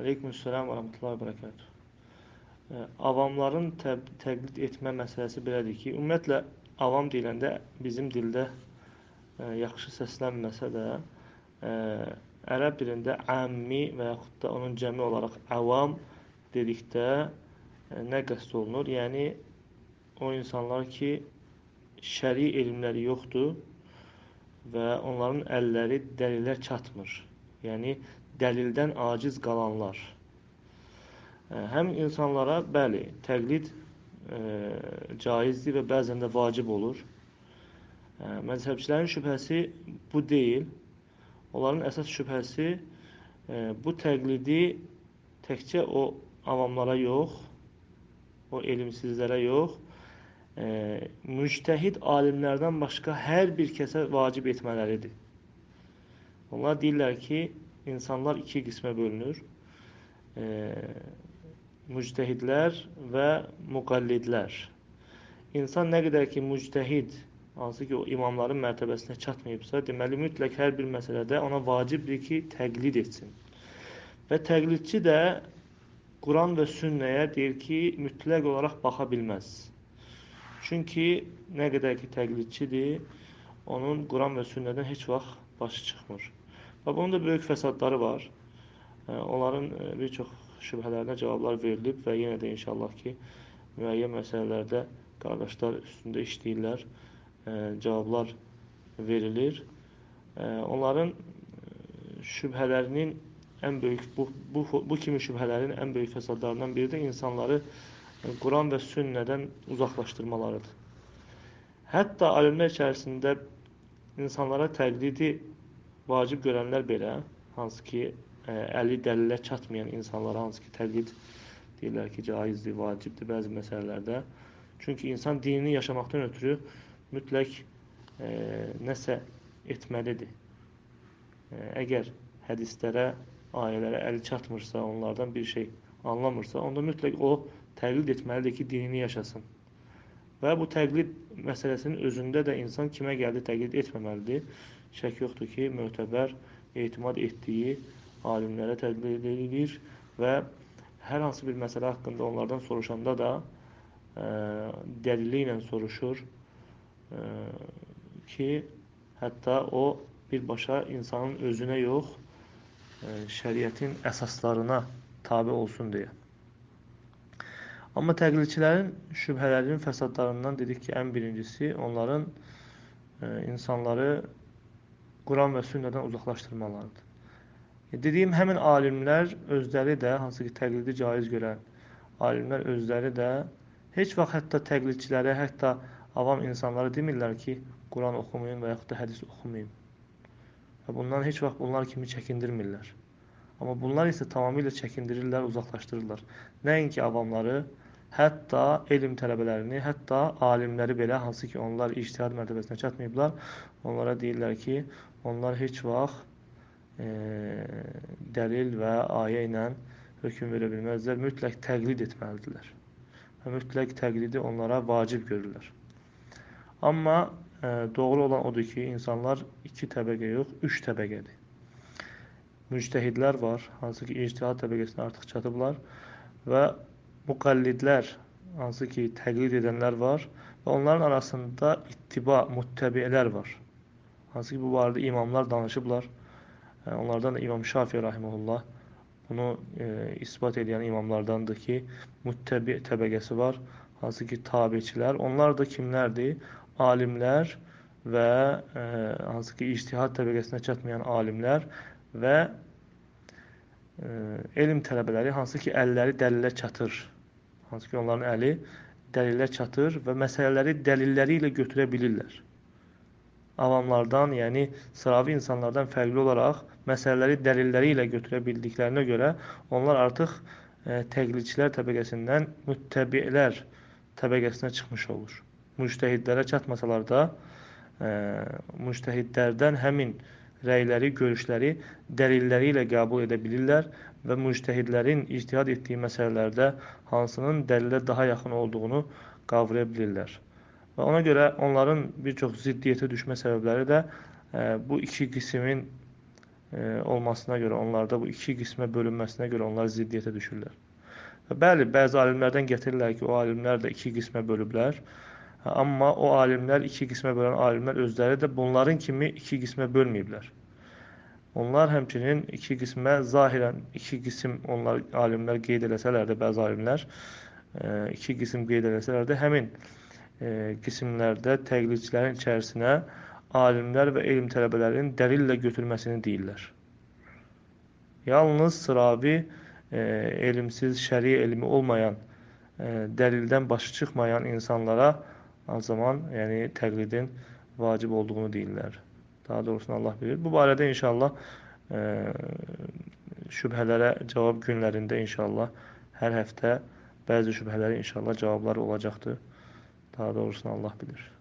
Aleykümselam və rəhmətullahi və bərəkatuhu. E, Avamların tə təqlid etmə məsələsi belədir ki, ümumiyyətlə avam deyiləndə bizim dildə e, yaxşı səslənməsə də, e, ərəb dilində əmmi və yaxud da onun cəmi olaraq əvam dedikdə e, nə qəsd olunur? Yəni, o insanlar ki, şəri elmləri yoxdur və onların əlləri dəlilə çatmır. Yəni, dəlildən aciz qalanlar. Həm insanlara, bəli, təqlid e, caizdir və bəzən də vacib olur. Məzhəbçilərin şübhəsi bu deyil. Onların əsas şübhəsi e, bu təqlidi təkcə o avamlara yox, o elmsizlərə yox, e, müctəhid alimlərdən başqa hər bir kəsə vacib etmələridir. Onlar deyirlər ki, insanlar iki qismə bölünür. E, müctəhidlər və müqallidlər. İnsan nə qədər ki, müctəhid, hansı ki, o imamların mərtəbəsinə çatmayıbsa, deməli, mütləq hər bir məsələdə ona vacibdir ki, təqlid etsin. Və təqlidçi də Quran və sünnəyə deyir ki, mütləq olaraq baxa bilməz. Çünki nə qədər ki, təqlidçidir, onun Quran və sünnədən heç vaxt başı çıxmır. Və bunun da böyük fəsadları var. Onların bir çox şübhələrinə cavablar verilib və yenə də inşallah ki, müəyyən məsələlərdə qardaşlar üstündə işləyirlər, cavablar verilir. Onların şübhələrinin ən böyük, bu, bu, bu kimi şübhələrin ən böyük fəsadlarından biri də insanları Quran və sünnədən uzaqlaşdırmalarıdır. Hətta alimlər içərisində insanlara təqlidi vacib görənlər belə, hansı ki, e, əli dəlilə çatmayan insanlara hansı ki, təqlid deyirlər ki, caizdir, vacibdir bəzi məsələlərdə. Çünki insan dinini yaşamaqdan ötürü mütləq e, nəsə etməlidir. E, əgər hədislərə, ayələrə əli çatmırsa, onlardan bir şey anlamırsa, onda mütləq o təqlid etməlidir ki, dinini yaşasın. Və bu təqlid məsələsinin özündə də insan kimə gəldi təqlid etməməlidir şək yoxdur ki, mötəbər etimad etdiyi alimlərə təqlid edilir və hər hansı bir məsələ haqqında onlardan soruşanda da ə, e, dəlili ilə soruşur ə, e, ki, hətta o birbaşa insanın özünə yox, ə, e, şəriətin əsaslarına tabi olsun deyə. Amma təqlidçilərin şübhələrinin fəsadlarından dedik ki, ən birincisi onların ə, insanları Quran və sünnədən uzaqlaşdırmalarıdır. E, dediyim həmin alimlər özləri də, hansı ki təqlidi caiz görən alimlər özləri də heç vaxt hətta təqlidçilərə, hətta avam insanlara demirlər ki, Quran oxumayın və yaxud da hədis oxumayın. Və bundan heç vaxt bunlar kimi çəkindirmirlər. Amma bunlar isə tamamilə çəkindirirlər, uzaqlaşdırırlar. Nəinki avamları, hətta elm tələbələrini, hətta alimləri belə, hansı ki onlar ictihad mərtəbəsinə çatmayıblar, onlara deyirlər ki, onlar heç vaxt e, dəlil və ayə ilə hökm verə bilməzlər. Mütləq təqlid etməlidirlər. Və mütləq təqlidi onlara vacib görürlər. Amma e, doğru olan odur ki, insanlar iki təbəqə yox, üç təbəqədir. Müctəhidlər var, hansı ki, ictihad təbəqəsinə artıq çatıblar və müqallidlər, hansı ki, təqlid edənlər var və onların arasında ittiba, muttəbiələr var. Hansı ki, bu barədə imamlar danışıblar. Onlardan da İmam Şafiə rahimehullah bunu e, isbat edən imamlardandır ki, müttəbi təbəqəsi var. Hansı ki, tabiçilər. Onlar da kimlərdir? Alimlər və e, hansı ki, ictihad təbəqəsinə çatmayan alimlər və e, elm tələbələri, hansı ki, əlləri dəlilə çatır. Hansı ki, onların əli dəlilə çatır və məsələləri dəlilləri ilə götürə bilirlər avamlardan, yəni sıravi insanlardan fərqli olaraq məsələləri dəlilləri ilə götürə bildiklərinə görə onlar artıq e, təqlidçilər təbəqəsindən müttəbiələr təbəqəsinə çıxmış olur. Müctəhidlərə çatmasalar da e, müctəhidlərdən həmin rəyləri, görüşləri dəlilləri ilə qəbul edə bilirlər və müctəhidlərin ictihad etdiyi məsələlərdə hansının dəlilə daha yaxın olduğunu qavraya bilirlər. Və ona görə onların bir çox ziddiyyətə düşmə səbəbləri də e, bu iki qismin e, olmasına görə, onlarda bu iki qismə bölünməsinə görə onlar ziddiyyətə düşürlər. Və bəli, bəzi alimlərdən gətirirlər ki, o alimlər də iki qismə bölüblər. Amma o alimlər, iki qismə bölən alimlər özləri də bunların kimi iki qismə bölməyiblər. Onlar həmçinin iki qismə zahirən iki qism onlar alimlər qeyd eləsələr də bəzi alimlər e, iki qism qeyd eləsələr də həmin e, qismlərdə təqlidçilərin içərisinə alimlər və elm tələbələrinin dəlillə götürməsini deyirlər. Yalnız sıravi e, elmsiz, şəri elmi olmayan, e, dəlildən başı çıxmayan insanlara o zaman yəni təqlidin vacib olduğunu deyirlər. Daha doğrusunu Allah bilir. Bu barədə inşallah e, şübhələrə cavab günlərində inşallah hər həftə bəzi şübhələrə inşallah cavabları olacaqdır. Daha doğrusunu Allah bilir.